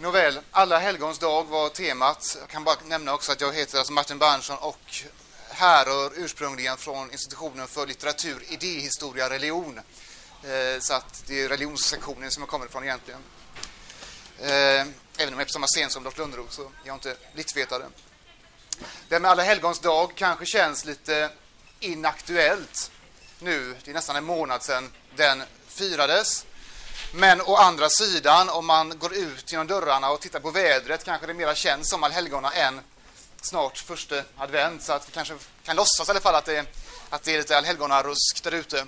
Nåväl, alla helgons dag var temat. Jag kan bara nämna också att jag heter alltså Martin Berntsson och härrör ursprungligen från institutionen för litteratur, idéhistoria, religion. Eh, så att det är religionssektionen som jag kommer ifrån egentligen. Eh, även om jag är på samma scen som Lars Lundroth så jag är inte livsvetare. Det här med alla helgons dag kanske känns lite inaktuellt nu. Det är nästan en månad sedan den firades. Men å andra sidan, om man går ut genom dörrarna och tittar på vädret kanske det mera känns som allhelgona än snart första advent. Så att vi kanske kan låtsas i alla fall att det, att det är lite allhelgonarusk där ute.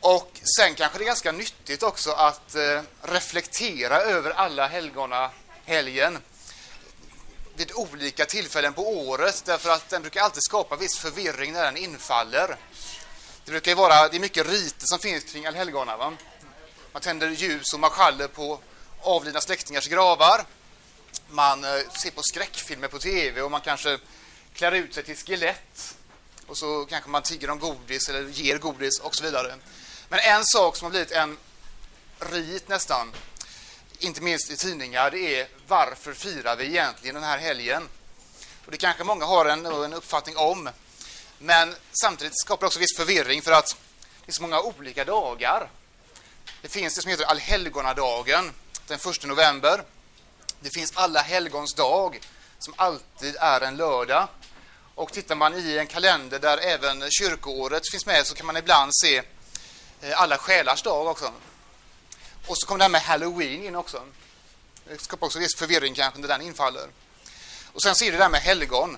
Och sen kanske det är ganska nyttigt också att eh, reflektera över alla helgona helgen vid olika tillfällen på året därför att den brukar alltid skapa viss förvirring när den infaller. Det brukar vara, det är mycket riter som finns kring allhelgona. Va? Man tänder ljus och marschaller på avlidna släktingars gravar. Man eh, ser på skräckfilmer på tv och man kanske klär ut sig till skelett. Och så kanske man tigger om godis eller ger godis och så vidare. Men en sak som har blivit en rit nästan, inte minst i tidningar, det är varför firar vi egentligen den här helgen? Och det kanske många har en, en uppfattning om. Men samtidigt skapar det också viss förvirring för att det är så många olika dagar. Det finns det som heter allhelgonadagen den 1 november. Det finns alla helgons dag som alltid är en lördag. Och tittar man i en kalender där även kyrkoåret finns med så kan man ibland se eh, alla själars dag också. Och så kommer det här med halloween in också. Det skapar också viss förvirring kanske när den infaller. Och sen ser du det här med helgon.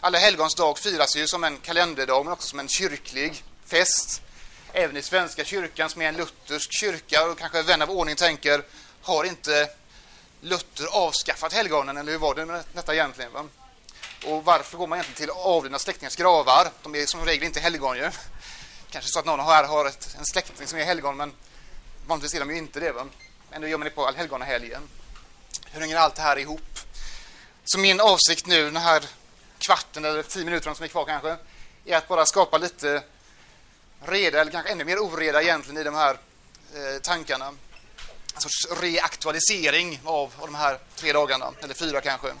Alla helgons dag firas ju som en kalenderdag men också som en kyrklig fest även i Svenska kyrkan som är en luthersk kyrka och kanske vän av ordning tänker, har inte Luther avskaffat helgonen eller hur var det med detta egentligen? Va? Och varför går man egentligen till avlidna släktingars gravar? De är som regel inte helgon ju. Kanske så att någon här har ett, en släkting som är helgon men vanligtvis är de ju inte det. Va? Ändå gör man det på allhelgonahelgen. Hur hänger allt det här ihop? Så min avsikt nu, den här kvarten eller tio minuterna som är kvar kanske, är att bara skapa lite reda, eller kanske ännu mer oreda egentligen, i de här eh, tankarna. En sorts reaktualisering av, av de här tre dagarna, eller fyra kanske.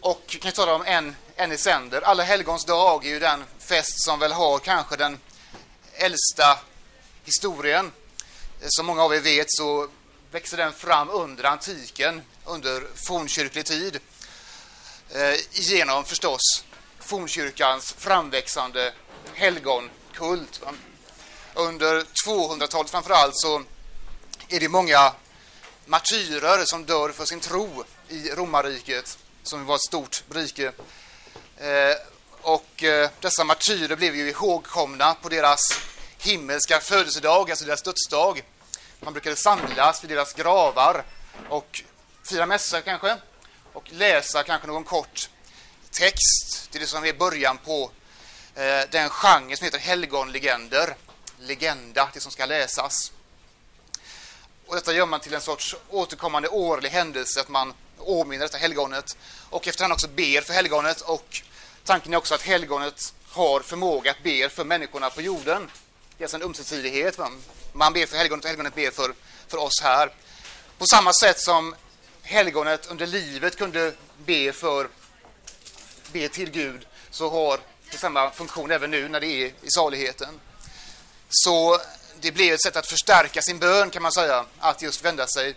Och vi kan tala om en, en i sänder. Alla helgons dag är ju den fest som väl har kanske den äldsta historien. Eh, som många av er vet så växer den fram under antiken, under fornkyrklig tid. Eh, genom förstås fornkyrkans framväxande helgonkult. Va? Under 200-talet framförallt så är det många martyrer som dör för sin tro i romarriket, som var ett stort rike. Eh, och eh, dessa martyrer blev ju ihågkomna på deras himmelska födelsedag, alltså deras dödsdag. Man brukade samlas vid deras gravar och fira mässa kanske, och läsa kanske någon kort text. Det är det som är början på Eh, den genre som heter helgonlegender. Legenda, det som ska läsas. Och detta gör man till en sorts återkommande årlig händelse, att man åminner detta helgonet och efterhand också ber för helgonet. Och tanken är också att helgonet har förmåga att be för människorna på jorden. Det är alltså en ömsesidighet. Man ber för helgonet och helgonet ber för, för oss här. På samma sätt som helgonet under livet kunde be för be till Gud så har till samma funktion även nu när det är i saligheten. Så det blir ett sätt att förstärka sin bön kan man säga, att just vända sig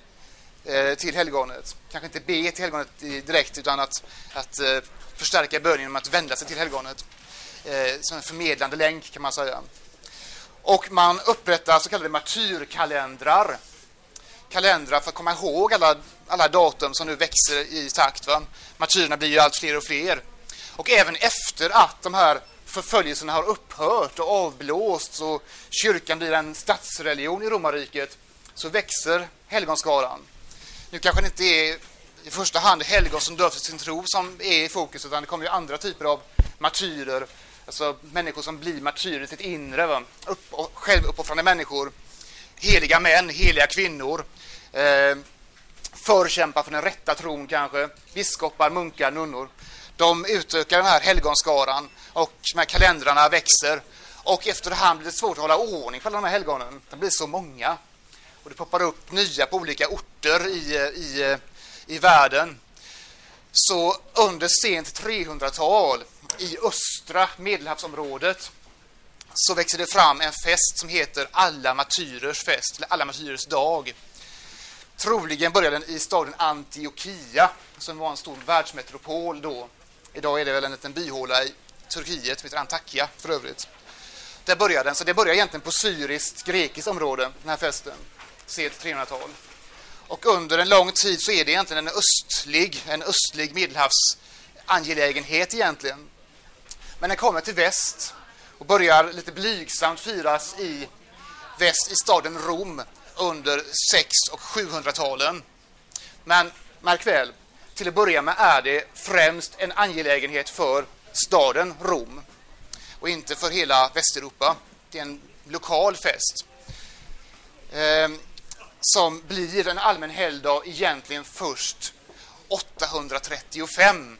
eh, till helgonet. Kanske inte be till helgonet direkt utan att, att eh, förstärka bönen genom att vända sig till helgonet. Eh, som en förmedlande länk kan man säga. Och man upprättar så kallade martyrkalendrar. Kalendrar för att komma ihåg alla, alla datum som nu växer i takt. Va? Martyrerna blir ju allt fler och fler. Och även efter att de här förföljelserna har upphört och avblåsts och kyrkan blir en statsreligion i romarriket så växer helgonskaran. Nu kanske det inte är i första hand helgon som döps sin tro som är i fokus utan det kommer ju andra typer av martyrer, alltså människor som blir martyrer i sitt inre, va? Upp, självuppoffrande människor, heliga män, heliga kvinnor, eh, förkämpar för den rätta tron kanske, biskopar, munkar, nunnor. De utökar den här helgonskaran och de här kalendrarna växer. Och efterhand blir det svårt att hålla ordning på alla de här helgonen. De blir så många. och det poppar upp nya på olika orter i, i, i världen. Så under sent 300-tal i östra medelhavsområdet så växer det fram en fest som heter Alla martyrers fest, eller Alla martyrers dag. Troligen började den i staden Antiochia, som var en stor världsmetropol då. Idag är det väl en liten byhåla i Turkiet, som heter Antakya för övrigt. Där började den, så det börjar egentligen på syriskt, grekiskt område, den här festen, sent 300-tal. Och under en lång tid så är det egentligen en östlig, en östlig medelhavsangelägenhet egentligen. Men den kommer till väst och börjar lite blygsamt firas i väst i staden Rom under 6 och 700-talen. Men märk väl, till att börja med är det främst en angelägenhet för staden Rom och inte för hela Västeuropa. Det är en lokal fest eh, som blir en allmän helgdag egentligen först 835.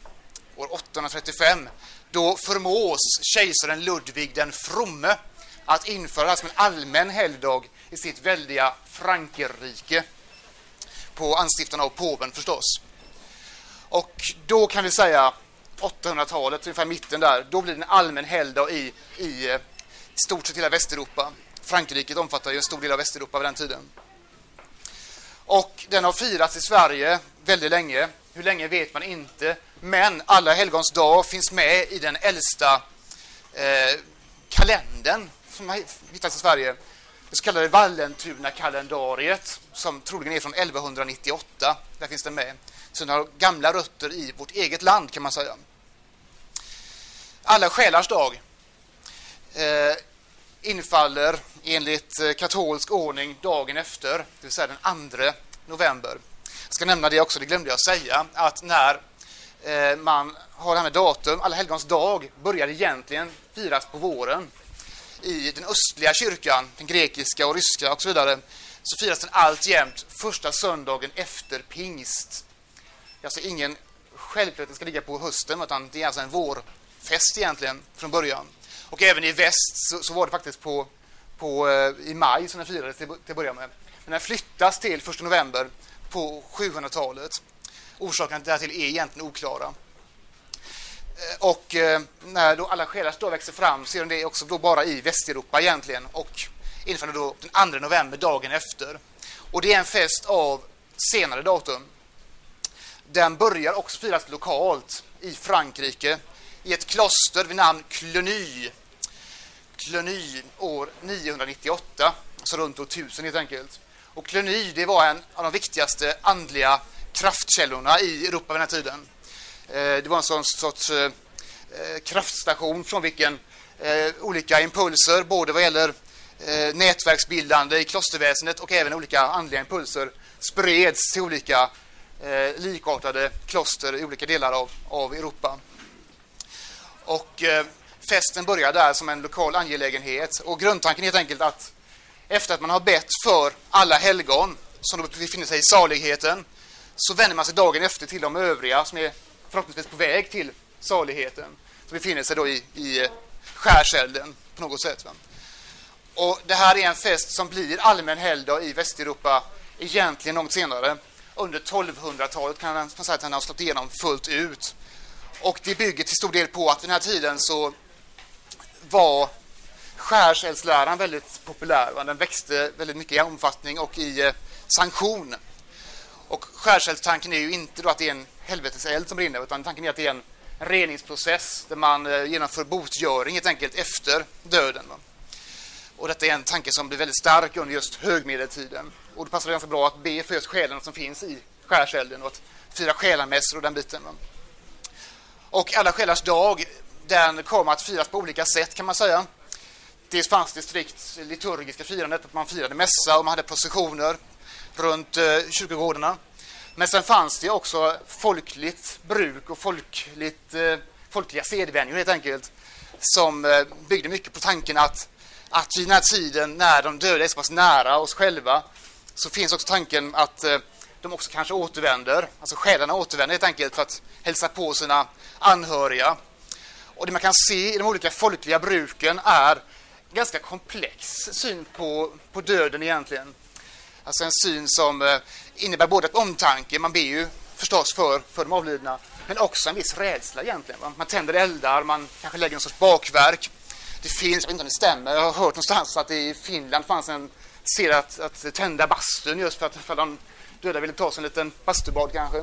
År 835 då förmås kejsaren Ludvig den fromme att införa det som en allmän helgdag i sitt väldiga Frankrike på anstiftan av påven förstås. Och då kan vi säga 800-talet, ungefär mitten där, då blir det en allmän helgdag i, i, i stort sett hela Västeuropa. Frankrike omfattar ju en stor del av Västeuropa vid den tiden. Och den har firats i Sverige väldigt länge. Hur länge vet man inte. Men alla helgons dag finns med i den äldsta eh, kalendern som har hittats i Sverige. Det så kallade Vallentuna-kalendariet som troligen är från 1198. Där finns den med. Så har gamla rötter i vårt eget land kan man säga. Alla själars dag eh, infaller enligt eh, katolsk ordning dagen efter, det vill säga den 2 november. Jag ska nämna det också, det glömde jag säga, att när eh, man har det här med datum, Alla helgons dag börjar egentligen firas på våren. I den östliga kyrkan, den grekiska och ryska och så vidare, så firas den alltjämt första söndagen efter pingst. Det är alltså ingen självklart att den ska ligga på hösten, utan det är alltså en vårfest egentligen från början. Och även i väst så, så var det faktiskt på, på, eh, i maj som den firades till, till att börja med. Men den flyttas till 1 november på 700-talet. Orsakerna därtill är egentligen oklara. Eh, och eh, när då alla själars dag växer fram så är det också då bara i Västeuropa egentligen och infaller då den 2 november dagen efter. Och det är en fest av senare datum. Den börjar också firas lokalt i Frankrike i ett kloster vid namn Cluny. Cluny år 998, alltså runt år 1000 helt enkelt. Och Cluny det var en av de viktigaste andliga kraftkällorna i Europa vid den här tiden. Eh, det var en sån sorts eh, eh, kraftstation från vilken olika impulser, både vad gäller nätverksbildande i klosterväsendet och även olika andliga impulser, spreds till olika Eh, likartade kloster i olika delar av, av Europa. Och eh, festen börjar där som en lokal angelägenhet och grundtanken är helt enkelt att efter att man har bett för alla helgon som då befinner sig i saligheten så vänder man sig dagen efter till de övriga som är förhoppningsvis på väg till saligheten som befinner sig då i, i eh, skärselden på något sätt. Va? Och Det här är en fest som blir allmän helgdag i Västeuropa egentligen långt senare. Under 1200-talet kan man säga att den har slått igenom fullt ut. Och det bygger till stor del på att vid den här tiden så var skärseldsläran väldigt populär. Va? Den växte väldigt mycket i omfattning och i eh, sanktion. Och skärseldstanken är ju inte då att det är en helveteseld som brinner, utan tanken är att det är en reningsprocess där man eh, genomför botgöring helt enkelt efter döden. Va? Och detta är en tanke som blir väldigt stark under just högmedeltiden. Och det passar ganska bra att be för just själarna som finns i skärselden och att fira själamässor och den biten. Och alla själars dag, den kommer att firas på olika sätt kan man säga. Dels fanns det strikt liturgiska firandet, att man firade mässa och man hade processioner runt eh, kyrkogårdarna. Men sen fanns det också folkligt bruk och folkligt, eh, folkliga sedvänjor helt enkelt som eh, byggde mycket på tanken att, att i den här tiden när de döda är så pass nära oss själva så finns också tanken att eh, de också kanske återvänder, alltså själarna återvänder helt enkelt för att hälsa på sina anhöriga. Och det man kan se i de olika folkliga bruken är ganska komplex syn på, på döden egentligen. Alltså en syn som eh, innebär både ett omtanke, man ber ju förstås för, för de avlidna, men också en viss rädsla egentligen. Va? Man tänder eldar, man kanske lägger en sorts bakverk. Det finns, jag vet inte om det stämmer, jag har hört någonstans att det i Finland fanns en ser att, att tända bastun just för att för de döda ville ta sig en liten bastubad kanske.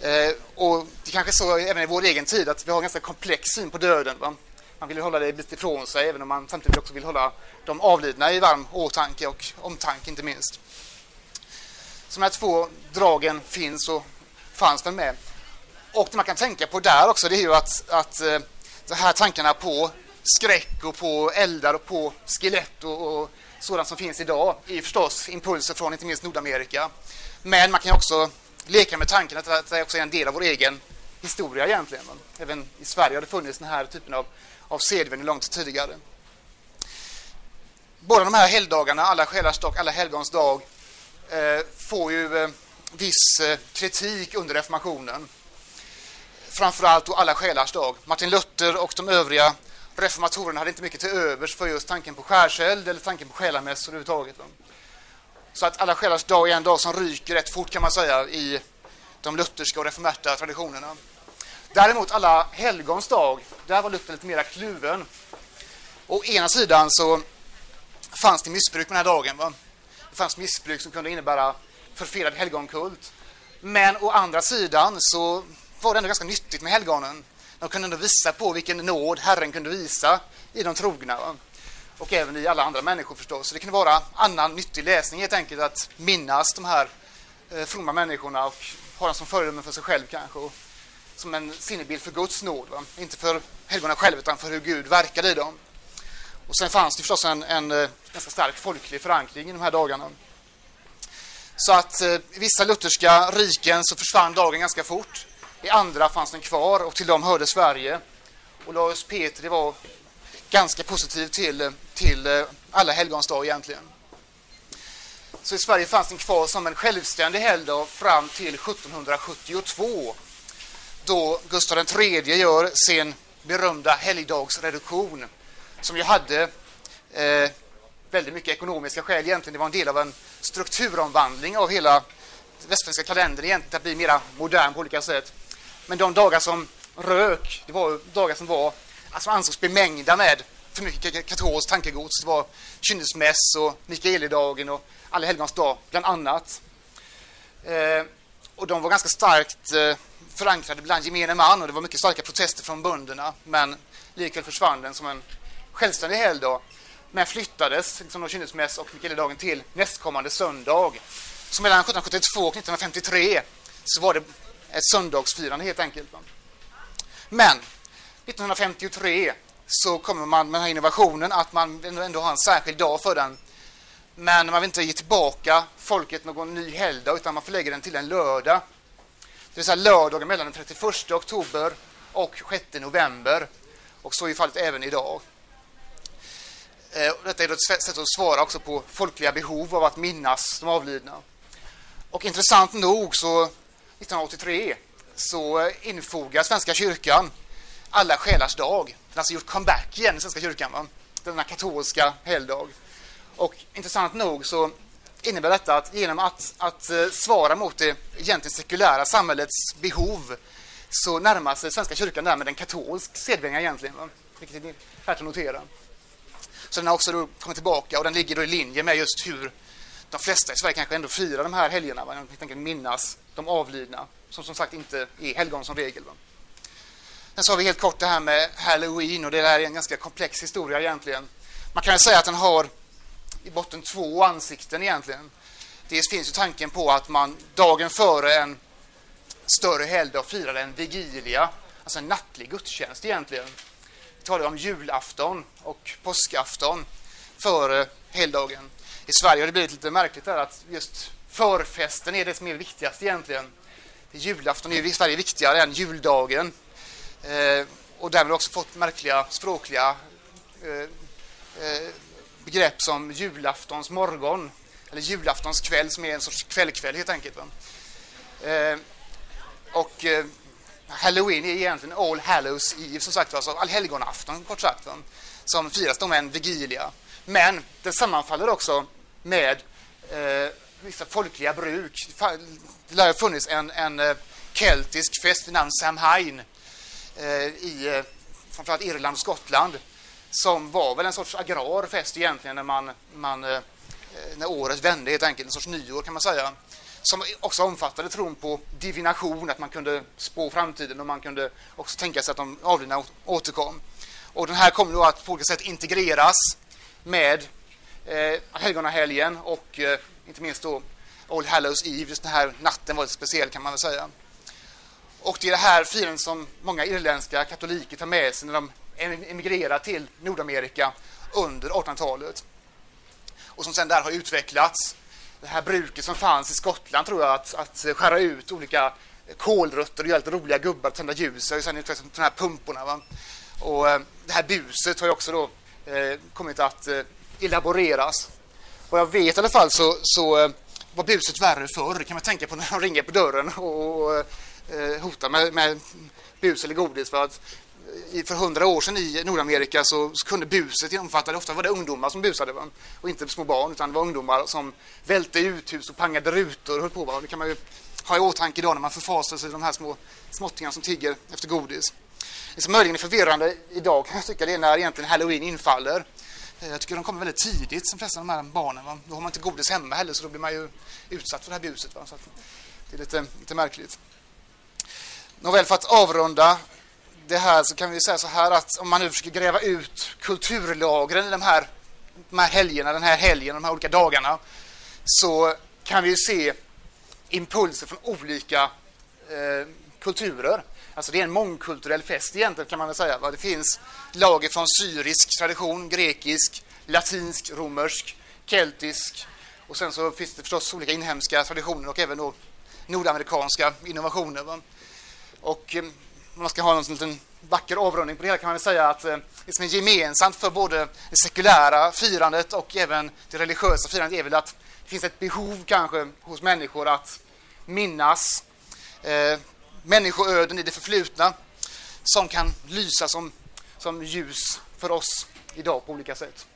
Eh, och det kanske är så även i vår egen tid att vi har en ganska komplex syn på döden. Va? Man vill hålla det lite ifrån sig även om man samtidigt också vill hålla de avlidna i varm åtanke och omtanke inte minst. Så de här två dragen finns och fanns väl med. Och det man kan tänka på där också det är ju att, att eh, de här tankarna på skräck och på eldar och på skelett och, och sådant som finns idag är förstås impulser från inte minst Nordamerika. Men man kan också leka med tanken att det också är en del av vår egen historia egentligen. Även i Sverige har det funnits den här typen av, av sedvänjor långt tidigare. Båda de här helgdagarna, alla själars dag, alla helgons dag, eh, får ju eh, viss eh, kritik under reformationen. Framförallt då alla själars dag. Martin Luther och de övriga reformatorerna hade inte mycket till övers för just tanken på skärseld eller tanken på själamässor överhuvudtaget. Så att alla själars dag är en dag som ryker rätt fort kan man säga i de lutherska och reformerta traditionerna. Däremot alla helgons dag, där var Luther lite mera kluven. Å ena sidan så fanns det missbruk med den här dagen. Va? Det fanns missbruk som kunde innebära förfelad helgonkult. Men å andra sidan så var det ändå ganska nyttigt med helgonen. De kunde ändå visa på vilken nåd Herren kunde visa i de trogna. Va? Och även i alla andra människor förstås. Så det kunde vara annan nyttig läsning helt enkelt att minnas de här eh, fromma människorna och ha dem som föredöme för sig själv kanske. Och som en sinnebild för Guds nåd. Va? Inte för helgonen själva utan för hur Gud verkade i dem. Och sen fanns det förstås en, en, en ganska stark folklig förankring i de här dagarna. Så att eh, i vissa lutherska riken så försvann dagen ganska fort. I andra fanns den kvar och till dem hörde Sverige. Och Lars Petri var ganska positiv till, till eh, alla helgons dag egentligen. Så i Sverige fanns den kvar som en självständig helgdag fram till 1772 då Gustav III gör sin berömda helgdagsreduktion som ju hade eh, väldigt mycket ekonomiska skäl egentligen. Det var en del av en strukturomvandling av hela västfinska kalendern egentligen att bli mer modern på olika sätt. Men de dagar som rök, det var dagar som var alltså ansågs bemängda med för mycket katolskt tankegods. Det var kynnelsmäss och Mikaelidagen och Alla helgons dag, bland annat. Eh, och de var ganska starkt eh, förankrade bland gemene man och det var mycket starka protester från bönderna. Men likväl försvann den som en självständig helgdag. Men flyttades, liksom kynnelsmäss och Mikaelidagen, till nästkommande söndag. Så mellan 1772 och 1953 så var det ett söndagsfirande helt enkelt. Men 1953 så kommer man med den här innovationen att man ändå har en särskild dag för den. Men man vill inte ge tillbaka folket någon ny helgdag utan man förlägger den till en lördag. Det vill säga lördagen mellan den 31 oktober och 6 november. Och så är fallet även idag. Eh, detta är ett sätt att svara också på folkliga behov av att minnas de avlidna. Och intressant nog så 1983 så eh, infogar Svenska kyrkan alla själars dag. Den har alltså gjort comeback igen Svenska kyrkan, va? denna katolska helgdag. Och intressant nog så innebär detta att genom att, att eh, svara mot det egentligen sekulära samhällets behov så närmar sig Svenska kyrkan därmed en katolsk sedvänja egentligen, va? vilket är värt att notera. Så den har också då kommit tillbaka och den ligger då i linje med just hur de flesta i Sverige kanske ändå firar de här helgerna. Va? Helt enkelt minnas de avlidna, som som sagt inte är helgon som regel. Va? Sen så har vi helt kort det här med Halloween och det här är en ganska komplex historia egentligen. Man kan säga att den har i botten två ansikten egentligen. Dels finns ju tanken på att man dagen före en större helgdag firar en vigilia, alltså en nattlig gudstjänst egentligen. Vi talar om julafton och påskafton före helgdagen. I Sverige har det blivit lite märkligt där att just förfesten är det som är viktigast egentligen. Julafton är i Sverige viktigare än juldagen. Eh, och därmed också fått märkliga språkliga eh, eh, begrepp som julaftons morgon eller julaftons kväll som är en sorts kvällkväll helt enkelt. Eh, och eh, Halloween är egentligen All Hallows Eve, som sagt, alltså allhelgonafton kort sagt, va? som firas då med en vigilia. Men den sammanfaller också med eh, vissa folkliga bruk. Det lär ha funnits en, en eh, keltisk fest vid namn Samhain eh, i eh, framförallt Irland och Skottland som var väl en sorts agrar fest egentligen när, man, man, eh, eh, när året vände, helt enkelt, en sorts nyår kan man säga. Som också omfattade tron på divination, att man kunde spå framtiden och man kunde också tänka sig att de avlidna återkom. Och den här kommer då att på olika sätt integreras med eh, helgonahelgen och eh, inte minst då All Hallows Eve, just den här natten var lite speciell kan man väl säga. Och det är det här firandet som många irländska katoliker tar med sig när de emigrerar till Nordamerika under 1800-talet. Och som sen där har utvecklats. Det här bruket som fanns i Skottland tror jag, att, att skära ut olika kolrötter och göra lite roliga gubbar och tända ljus. Och sen utvecklats de här pumporna. Va? Och eh, det här buset har ju också då eh, kommit att eh, elaboreras. Vad jag vet i alla fall så, så eh, var buset värre förr. kan man tänka på när de ringer på dörren och, och eh, hotar med, med bus eller godis. För att eh, för hundra år sedan i Nordamerika så, så kunde buset omfatta, ofta var det ungdomar som busade va? och inte små barn utan det var ungdomar som välte uthus och pangade rutor och höll på. Va? Det kan man ju ha i åtanke idag när man förfasar sig de här små småttingarna som tigger efter godis. Det som möjligen är förvirrande idag kan jag tycka det är när egentligen halloween infaller. Eh, jag tycker de kommer väldigt tidigt, de flesta av de här barnen. Va? Då har man inte godis hemma heller så då blir man ju utsatt för det här buset. Va? Så det är lite, lite märkligt. Nåväl, för att avrunda det här så kan vi säga så här att om man nu försöker gräva ut kulturlagren i de här, de här helgerna, den här helgen, de här olika dagarna så kan vi se impulser från olika eh, kulturer. Alltså det är en mångkulturell fest egentligen kan man väl säga. Det finns lager från syrisk tradition, grekisk, latinsk, romersk, keltisk och sen så finns det förstås olika inhemska traditioner och även då nordamerikanska innovationer. Och eh, om man ska ha en liten vacker avrundning på det hela kan man säga att eh, det som är gemensamt för både det sekulära firandet och även det religiösa firandet är väl att det finns ett behov kanske hos människor att minnas eh, människoöden i det förflutna som kan lysa som, som ljus för oss idag på olika sätt.